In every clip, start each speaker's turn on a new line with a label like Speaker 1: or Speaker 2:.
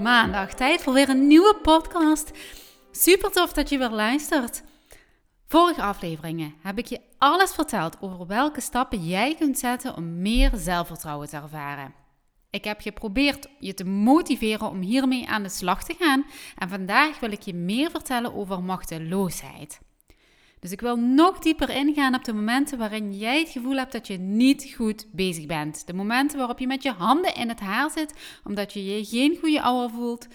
Speaker 1: Maandag, tijd voor weer een nieuwe podcast. Super tof dat je weer luistert. Vorige afleveringen heb ik je alles verteld over welke stappen jij kunt zetten om meer zelfvertrouwen te ervaren. Ik heb geprobeerd je te motiveren om hiermee aan de slag te gaan en vandaag wil ik je meer vertellen over machteloosheid. Dus ik wil nog dieper ingaan op de momenten waarin jij het gevoel hebt dat je niet goed bezig bent. De momenten waarop je met je handen in het haar zit, omdat je je geen goede ouder voelt,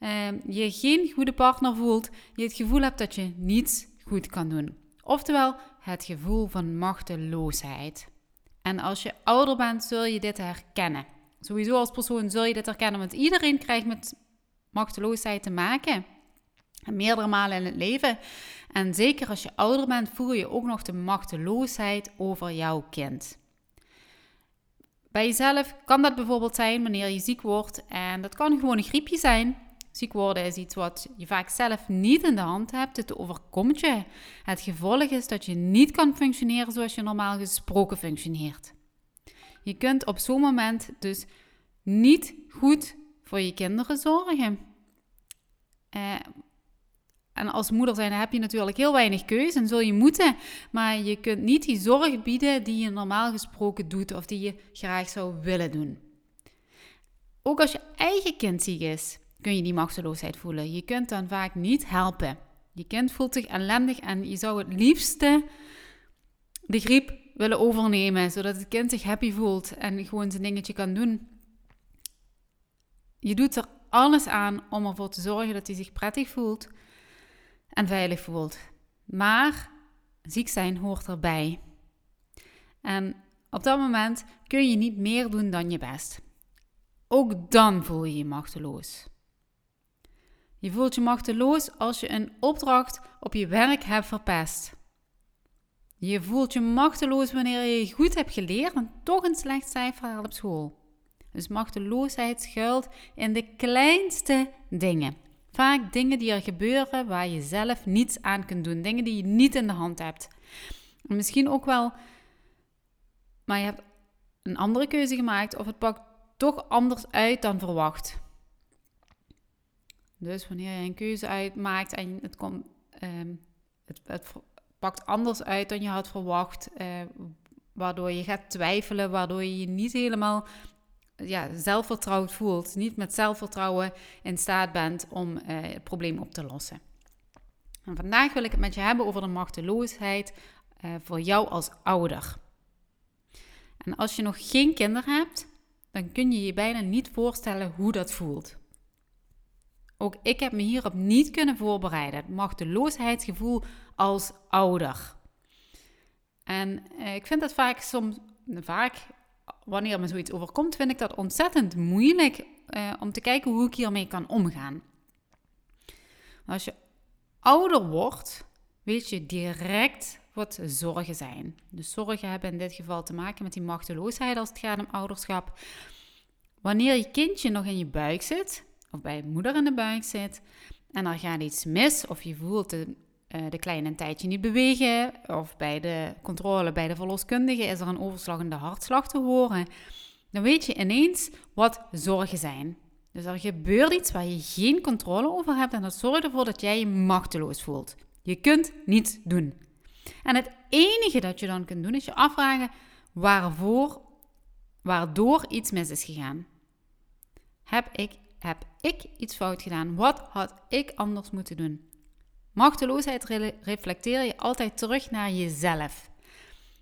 Speaker 1: uh, je geen goede partner voelt, je het gevoel hebt dat je niets goed kan doen. Oftewel, het gevoel van machteloosheid. En als je ouder bent, zul je dit herkennen. Sowieso als persoon zul je dit herkennen, want iedereen krijgt met machteloosheid te maken. Meerdere malen in het leven. En zeker als je ouder bent, voel je ook nog de machteloosheid over jouw kind. Bij jezelf kan dat bijvoorbeeld zijn wanneer je ziek wordt. En dat kan gewoon een griepje zijn. Ziek worden is iets wat je vaak zelf niet in de hand hebt. Het overkomt je. Het gevolg is dat je niet kan functioneren zoals je normaal gesproken functioneert. Je kunt op zo'n moment dus niet goed voor je kinderen zorgen. Eh, en als moeder zijn heb je natuurlijk heel weinig keuze en zul je moeten. Maar je kunt niet die zorg bieden die je normaal gesproken doet of die je graag zou willen doen. Ook als je eigen kind ziek is, kun je die machteloosheid voelen. Je kunt dan vaak niet helpen. Je kind voelt zich ellendig en je zou het liefste de griep willen overnemen, zodat het kind zich happy voelt en gewoon zijn dingetje kan doen. Je doet er alles aan om ervoor te zorgen dat hij zich prettig voelt en veilig voelt. Maar ziek zijn hoort erbij. En op dat moment kun je niet meer doen dan je best. Ook dan voel je je machteloos. Je voelt je machteloos als je een opdracht op je werk hebt verpest. Je voelt je machteloos wanneer je goed hebt geleerd en toch een slecht cijfer haalt op school. Dus machteloosheid schuilt in de kleinste dingen. Vaak dingen die er gebeuren waar je zelf niets aan kunt doen. Dingen die je niet in de hand hebt. misschien ook wel, maar je hebt een andere keuze gemaakt of het pakt toch anders uit dan verwacht. Dus wanneer je een keuze uitmaakt en het, komt, ehm, het, het, pakt anders uit dan je had verwacht, uh, waardoor je gaat twijfelen, waardoor je je niet helemaal ja, zelfvertrouwd voelt, niet met zelfvertrouwen in staat bent om uh, het probleem op te lossen. En vandaag wil ik het met je hebben over de machteloosheid uh, voor jou als ouder. En als je nog geen kinderen hebt, dan kun je je bijna niet voorstellen hoe dat voelt. Ook ik heb me hierop niet kunnen voorbereiden. Het machteloosheidsgevoel als ouder. En uh, ik vind dat vaak soms, vaak wanneer me zoiets overkomt, vind ik dat ontzettend moeilijk uh, om te kijken hoe ik hiermee kan omgaan. Als je ouder wordt, weet je direct wat zorgen zijn. Dus zorgen hebben in dit geval te maken met die machteloosheid als het gaat om ouderschap. Wanneer je kindje nog in je buik zit, of bij je moeder in de buik zit, en er gaat iets mis, of je voelt de de kleine tijdje niet bewegen. Of bij de controle bij de verloskundige is er een overslagende hartslag te horen. Dan weet je ineens wat zorgen zijn. Dus er gebeurt iets waar je geen controle over hebt en dat zorgt ervoor dat jij je machteloos voelt. Je kunt niets doen. En het enige dat je dan kunt doen is je afvragen waarvoor, waardoor iets mis is gegaan. Heb ik, heb ik iets fout gedaan? Wat had ik anders moeten doen? Machteloosheid reflecteer je altijd terug naar jezelf.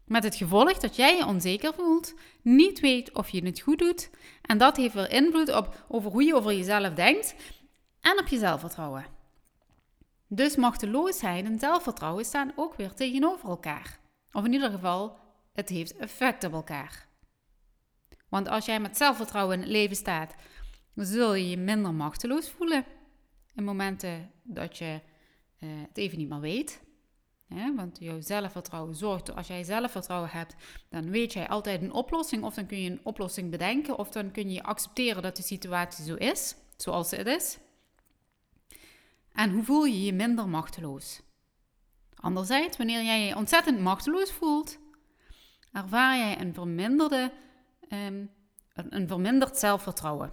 Speaker 1: Met het gevolg dat jij je onzeker voelt, niet weet of je het goed doet en dat heeft weer invloed op over hoe je over jezelf denkt en op je zelfvertrouwen. Dus machteloosheid en zelfvertrouwen staan ook weer tegenover elkaar. Of in ieder geval, het heeft effect op elkaar. Want als jij met zelfvertrouwen in het leven staat, zul je je minder machteloos voelen. In momenten dat je uh, het even niet meer weet. want jouw zelfvertrouwen zorgt, als jij zelfvertrouwen hebt, dan weet jij altijd een oplossing. Of dan kun je een oplossing bedenken, of dan kun je accepteren dat de situatie zo is, zoals het is. En hoe voel je je minder machteloos? Anderzijds, wanneer jij je ontzettend machteloos voelt, ervaar jij een, verminderde, um, een verminderd zelfvertrouwen.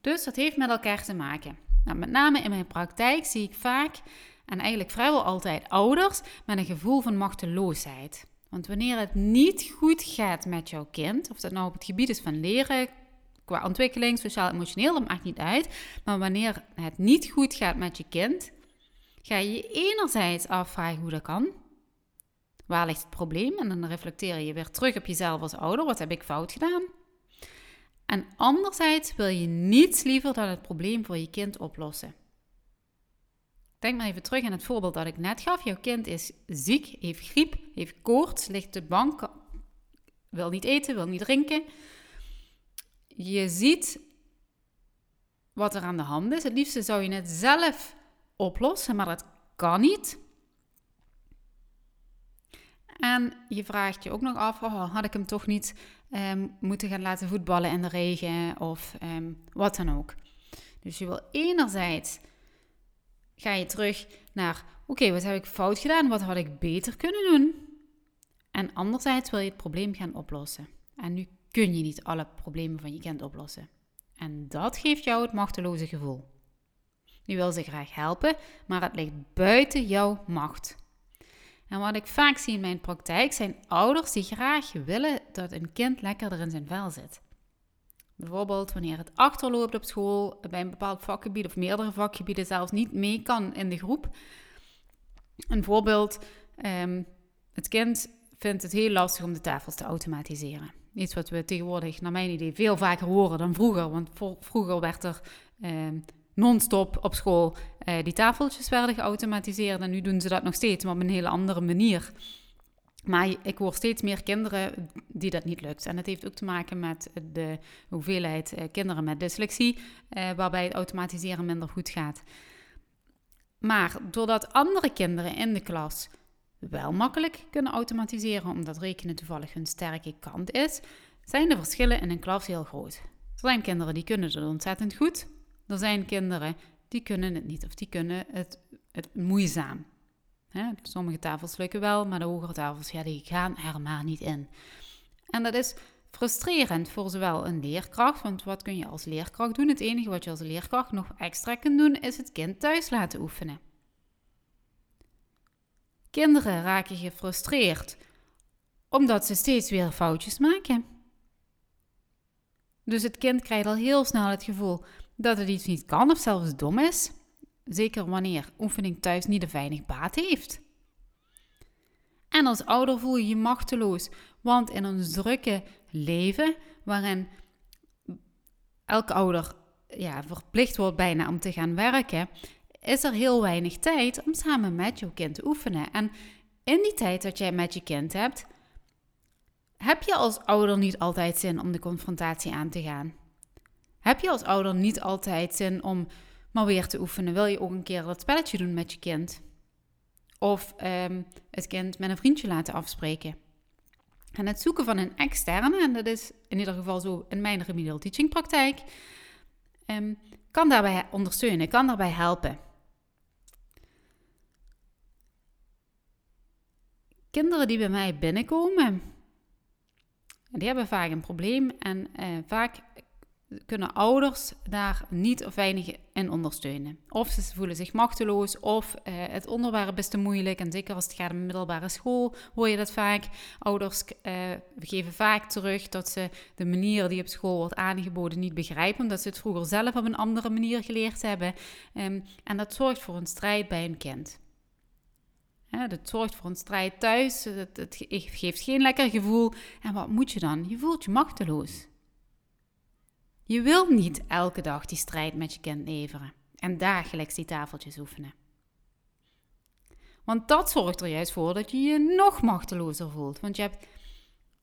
Speaker 1: Dus dat heeft met elkaar te maken. Nou, met name in mijn praktijk zie ik vaak, en eigenlijk vrijwel altijd, ouders met een gevoel van machteloosheid. Want wanneer het niet goed gaat met jouw kind, of dat nou op het gebied is van leren, qua ontwikkeling, sociaal-emotioneel, dat maakt niet uit. Maar wanneer het niet goed gaat met je kind, ga je je enerzijds afvragen hoe dat kan. Waar ligt het probleem? En dan reflecteer je weer terug op jezelf als ouder. Wat heb ik fout gedaan? En anderzijds wil je niets liever dan het probleem voor je kind oplossen. Denk maar even terug aan het voorbeeld dat ik net gaf. Jouw kind is ziek, heeft griep, heeft koorts, ligt de bank, wil niet eten, wil niet drinken. Je ziet wat er aan de hand is. Het liefste zou je het zelf oplossen, maar dat kan niet. En je vraagt je ook nog af, oh, had ik hem toch niet um, moeten gaan laten voetballen in de regen of um, wat dan ook. Dus je wil enerzijds ga je terug naar, oké, wat heb ik fout gedaan? Wat had ik beter kunnen doen? En anderzijds wil je het probleem gaan oplossen. En nu kun je niet alle problemen van je kind oplossen. En dat geeft jou het machteloze gevoel. Je wil ze graag helpen, maar het ligt buiten jouw macht. En wat ik vaak zie in mijn praktijk zijn ouders die graag willen dat een kind lekkerder in zijn vel zit. Bijvoorbeeld wanneer het achterloopt op school, bij een bepaald vakgebied of meerdere vakgebieden zelfs niet mee kan in de groep. Een voorbeeld, um, het kind vindt het heel lastig om de tafels te automatiseren. Iets wat we tegenwoordig, naar mijn idee, veel vaker horen dan vroeger. Want vroeger werd er um, non-stop op school uh, die tafeltjes werden geautomatiseerd. En nu doen ze dat nog steeds, maar op een hele andere manier. Maar ik hoor steeds meer kinderen die dat niet lukt. En dat heeft ook te maken met de hoeveelheid uh, kinderen met dyslexie, uh, waarbij het automatiseren minder goed gaat. Maar doordat andere kinderen in de klas wel makkelijk kunnen automatiseren, omdat rekenen toevallig hun sterke kant is, zijn de verschillen in een klas heel groot. Er zijn kinderen die kunnen het ontzettend goed. Er zijn kinderen die kunnen het niet of die kunnen het, het moeizaam. sommige tafels lukken wel, maar de hogere tafels ja, die gaan er maar niet in. En dat is frustrerend voor zowel een leerkracht, want wat kun je als leerkracht doen? Het enige wat je als leerkracht nog extra kunt doen, is het kind thuis laten oefenen. Kinderen raken gefrustreerd omdat ze steeds weer foutjes maken. Dus het kind krijgt al heel snel het gevoel dat het iets niet kan of zelfs dom is. Zeker wanneer oefening thuis niet de weinig baat heeft. En als ouder voel je je machteloos, want in ons drukke leven, waarin elke ouder ja, verplicht wordt bijna om te gaan werken, is er heel weinig tijd om samen met jouw kind te oefenen. En in die tijd dat jij met je kind hebt, heb je als ouder niet altijd zin om de confrontatie aan te gaan. Heb je als ouder niet altijd zin om maar weer te oefenen? Wil je ook een keer dat spelletje doen met je kind? Of um, het kind met een vriendje laten afspreken? En het zoeken van een externe, en dat is in ieder geval zo in mijn remedial teaching praktijk, um, kan daarbij ondersteunen, kan daarbij helpen. Kinderen die bij mij binnenkomen, die hebben vaak een probleem en uh, vaak kunnen ouders daar niet of weinig in ondersteunen. Of ze voelen zich machteloos, of eh, het onderwerp is te moeilijk. En zeker als het gaat om middelbare school, hoor je dat vaak. Ouders uh, geven vaak terug dat ze de manier die op school wordt aangeboden niet begrijpen, omdat ze het vroeger zelf op een andere manier geleerd hebben. Um, en dat zorgt voor een strijd bij een kind. Dat zorgt voor een strijd thuis. Het, het geeft geen lekker gevoel. En wat moet je dan? Je voelt je machteloos. Je wilt niet elke dag die strijd met je kind leveren en dagelijks die tafeltjes oefenen. Want dat zorgt er juist voor dat je je nog machtelozer voelt, want je hebt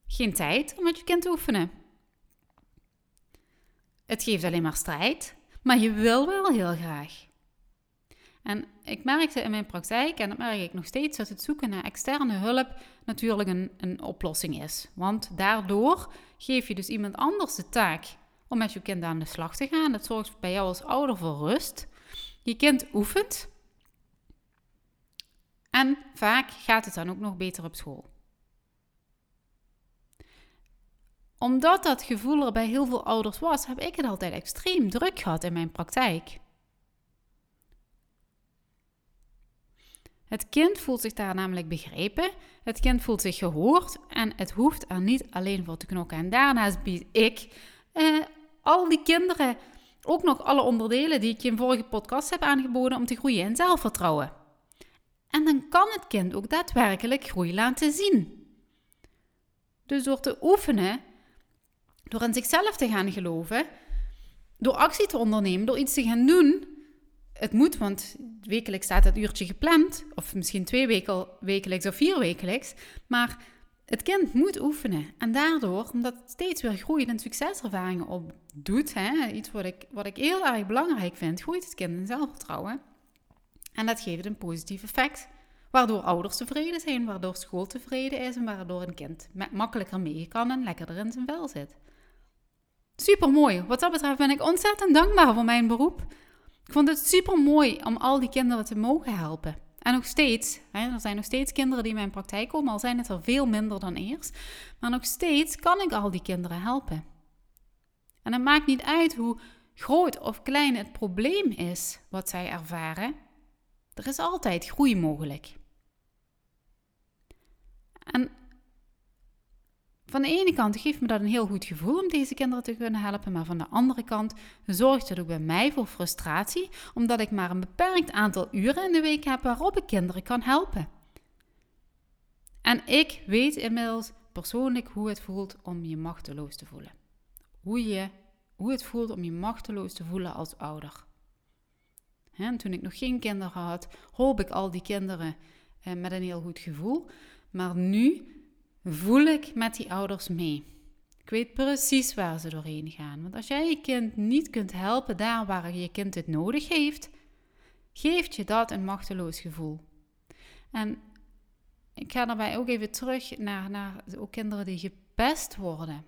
Speaker 1: geen tijd om met je kind te oefenen. Het geeft alleen maar strijd, maar je wil wel heel graag. En ik merkte in mijn praktijk, en dat merk ik nog steeds, dat het zoeken naar externe hulp natuurlijk een, een oplossing is. Want daardoor geef je dus iemand anders de taak om met je kind aan de slag te gaan. Dat zorgt bij jou als ouder voor rust. Je kind oefent. En vaak gaat het dan ook nog beter op school. Omdat dat gevoel er bij heel veel ouders was, heb ik het altijd extreem druk gehad in mijn praktijk. Het kind voelt zich daar namelijk begrepen, het kind voelt zich gehoord en het hoeft er niet alleen voor te knokken. En daarnaast bied ik eh, al die kinderen ook nog alle onderdelen die ik je in vorige podcast heb aangeboden om te groeien in zelfvertrouwen. En dan kan het kind ook daadwerkelijk groei laten zien. Dus door te oefenen, door in zichzelf te gaan geloven, door actie te ondernemen, door iets te gaan doen. Het moet, want wekelijks staat dat uurtje gepland, of misschien twee wekelijks of vier wekelijks. Maar het kind moet oefenen. En daardoor, omdat het steeds weer groeit en succeservaringen opdoet, hè, iets wat ik, wat ik heel erg belangrijk vind, groeit het kind in zelfvertrouwen. En dat geeft een positief effect, waardoor ouders tevreden zijn, waardoor school tevreden is en waardoor een kind makkelijker mee kan en lekkerder in zijn vel zit. Super mooi. Wat dat betreft ben ik ontzettend dankbaar voor mijn beroep. Ik vond het super mooi om al die kinderen te mogen helpen. En nog steeds, hè, er zijn nog steeds kinderen die in mijn praktijk komen, al zijn het er veel minder dan eerst. Maar nog steeds kan ik al die kinderen helpen. En het maakt niet uit hoe groot of klein het probleem is wat zij ervaren. Er is altijd groei mogelijk. En van de ene kant geeft me dat een heel goed gevoel om deze kinderen te kunnen helpen, maar van de andere kant zorgt het ook bij mij voor frustratie, omdat ik maar een beperkt aantal uren in de week heb waarop ik kinderen kan helpen. En ik weet inmiddels persoonlijk hoe het voelt om je machteloos te voelen. Hoe, je, hoe het voelt om je machteloos te voelen als ouder. En toen ik nog geen kinderen had, hoop ik al die kinderen eh, met een heel goed gevoel. Maar nu voel ik met die ouders mee. Ik weet precies waar ze doorheen gaan. Want als jij je kind niet kunt helpen daar waar je kind het nodig heeft, geeft je dat een machteloos gevoel. En ik ga daarbij ook even terug naar, naar ook kinderen die gepest worden.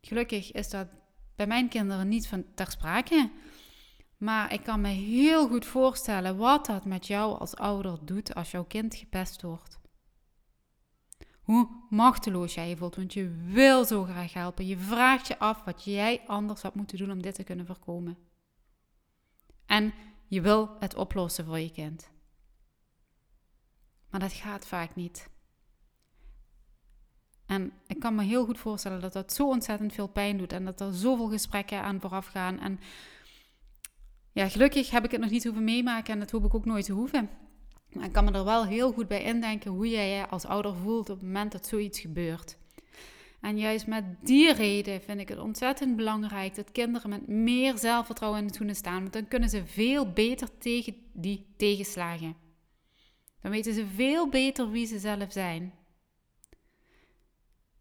Speaker 1: Gelukkig is dat bij mijn kinderen niet van ter sprake. Maar ik kan me heel goed voorstellen wat dat met jou als ouder doet als jouw kind gepest wordt hoe machteloos jij je voelt. Want je wil zo graag helpen. Je vraagt je af wat jij anders had moeten doen om dit te kunnen voorkomen. En je wil het oplossen voor je kind. Maar dat gaat vaak niet. En ik kan me heel goed voorstellen dat dat zo ontzettend veel pijn doet en dat er zoveel gesprekken aan vooraf gaan. En ja, gelukkig heb ik het nog niet hoeven meemaken en dat hoop ik ook nooit te hoeven. Maar ik kan me er wel heel goed bij indenken hoe jij je als ouder voelt op het moment dat zoiets gebeurt. En juist met die reden vind ik het ontzettend belangrijk dat kinderen met meer zelfvertrouwen in de schoenen staan. Want dan kunnen ze veel beter tegen die tegenslagen. Dan weten ze veel beter wie ze zelf zijn.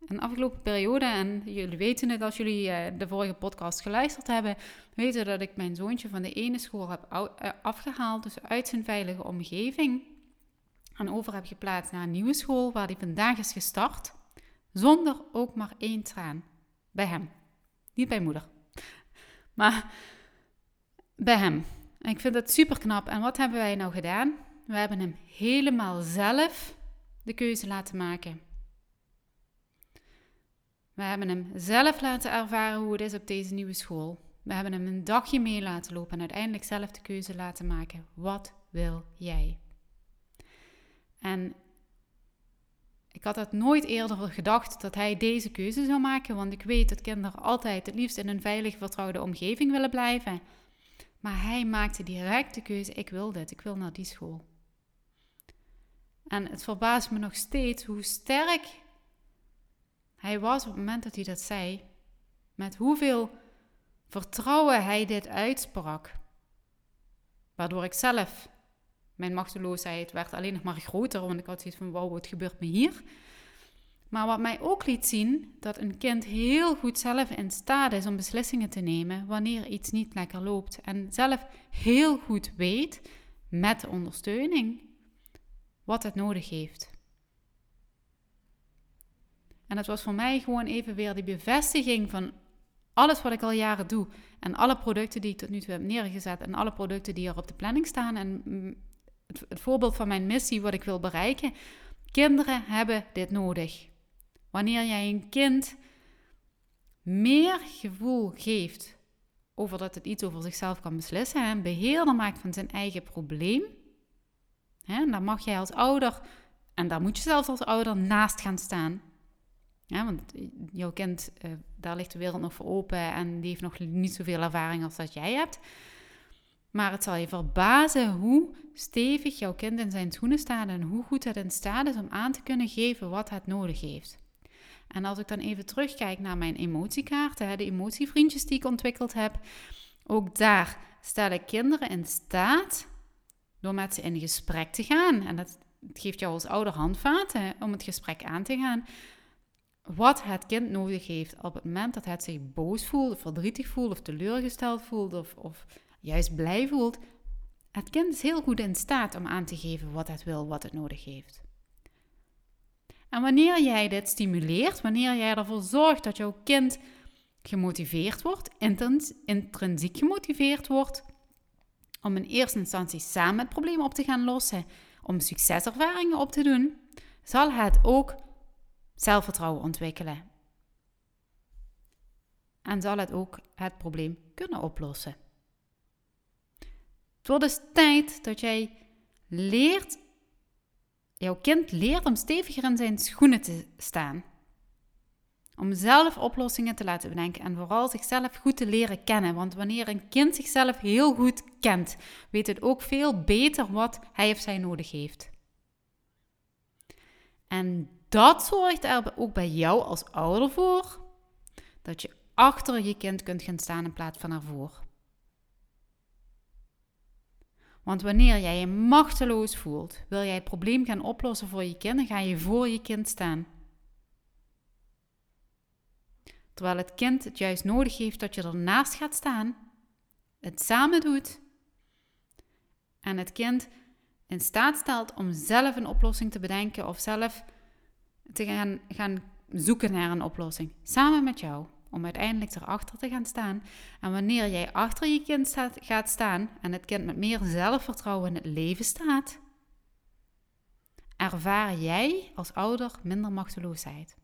Speaker 1: Een afgelopen periode, en jullie weten het als jullie eh, de vorige podcast geluisterd hebben, weten dat ik mijn zoontje van de ene school heb eh, afgehaald, dus uit zijn veilige omgeving, en over heb geplaatst naar een nieuwe school waar hij vandaag is gestart, zonder ook maar één traan. Bij hem. Niet bij moeder. Maar bij hem. En ik vind dat super knap. En wat hebben wij nou gedaan? We hebben hem helemaal zelf de keuze laten maken. We hebben hem zelf laten ervaren hoe het is op deze nieuwe school. We hebben hem een dagje mee laten lopen en uiteindelijk zelf de keuze laten maken. Wat wil jij? En ik had het nooit eerder gedacht dat hij deze keuze zou maken, want ik weet dat kinderen altijd het liefst in een veilige, vertrouwde omgeving willen blijven. Maar hij maakte direct de keuze: ik wil dit, ik wil naar die school. En het verbaast me nog steeds hoe sterk hij was op het moment dat hij dat zei. Met hoeveel vertrouwen hij dit uitsprak. Waardoor ik zelf, mijn machteloosheid werd alleen nog maar groter, want ik had zoiets van, wauw, wat gebeurt me hier? Maar wat mij ook liet zien, dat een kind heel goed zelf in staat is om beslissingen te nemen wanneer iets niet lekker loopt. En zelf heel goed weet, met ondersteuning, wat het nodig heeft. En het was voor mij gewoon even weer die bevestiging van alles wat ik al jaren doe. En alle producten die ik tot nu toe heb neergezet. En alle producten die er op de planning staan. En mm, het, voorbeeld van mijn missie, wat ik wil bereiken. Kinderen hebben dit nodig. Wanneer jij een kind meer gevoel geeft over dat het iets over zichzelf kan beslissen en beheerder maakt van zijn eigen probleem, hè, dan mag jij als ouder, en daar moet je zelfs als ouder naast gaan staan. Ja, want jouw kind, uh, daar ligt de wereld nog voor open en die heeft nog niet zoveel ervaring als dat jij hebt. Maar het zal je verbazen hoe stevig jouw kind in zijn schoenen staat en hoe goed het in staat is om aan te kunnen geven wat het nodig heeft. En als ik dan even terugkijk naar mijn emotiekaarten, de emotievriendjes die ik ontwikkeld heb, ook daar stel ik kinderen in staat door met ze in gesprek te gaan. En dat geeft jou als ouder handvaten om het gesprek aan te gaan wat het kind nodig heeft op het moment dat het zich boos voelt, verdrietig voelt, of teleurgesteld voelt, of, of juist blij voelt. Het kind is heel goed in staat om aan te geven wat het wil, wat het nodig heeft. En wanneer jij dit stimuleert, wanneer jij ervoor zorgt dat jouw kind gemotiveerd wordt, intrinsiek gemotiveerd wordt, om in eerste instantie samen het probleem op te gaan lossen, om succeservaringen op te doen, zal het ook zelfvertrouwen ontwikkelen. En zal het ook het probleem kunnen oplossen. Het wordt dus tijd dat jij leert, jouw kind leert om steviger in zijn schoenen te staan. Om zelf oplossingen te laten bedenken en vooral zichzelf goed te leren kennen. Want wanneer een kind zichzelf heel goed kent, weet het ook veel beter wat hij of zij nodig heeft. En dat zorgt er ook bij jou als ouder voor dat je achter je kind kunt gaan staan in plaats van ervoor. Want wanneer jij je machteloos voelt, wil jij het probleem gaan oplossen voor je kind, dan ga je voor je kind staan. Terwijl het kind het juist nodig heeft dat je ernaast gaat staan, het samen doet en het kind in staat stelt om zelf een oplossing te bedenken of zelf te gaan, gaan zoeken naar een oplossing. Samen met jou. Om uiteindelijk erachter te gaan staan. En wanneer jij achter je kind gaat staan en het kind met meer zelfvertrouwen in het leven staat, ervaar jij als ouder minder machteloosheid.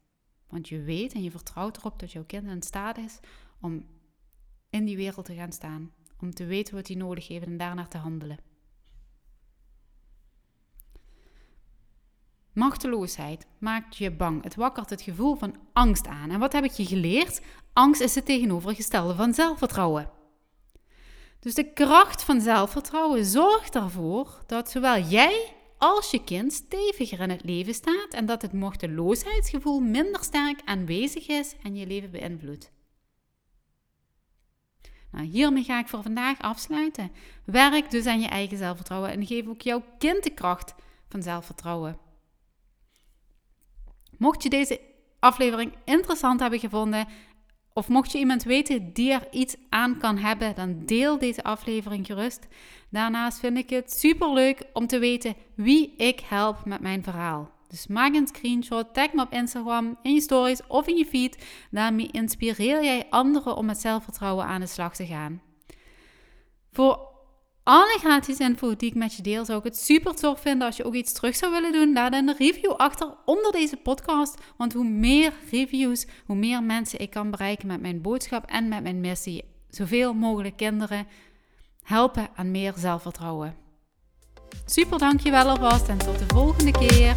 Speaker 1: Want je weet en je vertrouwt erop dat jouw kind in staat is om in die wereld te gaan staan. Om te weten wat hij nodig heeft en daarnaar te handelen. Machteloosheid maakt je bang. Het wakkert het gevoel van angst aan. En wat heb ik je geleerd? Angst is het tegenovergestelde van zelfvertrouwen. Dus de kracht van zelfvertrouwen zorgt ervoor dat zowel jij als je kind steviger in het leven staat en dat het machteloosheidsgevoel minder sterk aanwezig is en je leven beïnvloedt. Nou, hiermee ga ik voor vandaag afsluiten. Werk dus aan je eigen zelfvertrouwen en geef ook jouw kind de kracht van zelfvertrouwen. Mocht je deze aflevering interessant hebben gevonden, of mocht je iemand weten die er iets aan kan hebben, dan deel deze aflevering gerust. Daarnaast vind ik het super leuk om te weten wie ik help met mijn verhaal. Dus maak een screenshot, tag me op Instagram, in je stories of in je feed. Daarmee inspireer jij anderen om met zelfvertrouwen aan de slag te gaan. Voor alle gratis info die ik met je deel, zou ik het super tof vinden als je ook iets terug zou willen doen. Laat een review achter onder deze podcast. Want hoe meer reviews, hoe meer mensen ik kan bereiken met mijn boodschap en met mijn missie. Zoveel mogelijk kinderen helpen aan meer zelfvertrouwen. Super dankjewel alvast en tot de volgende keer.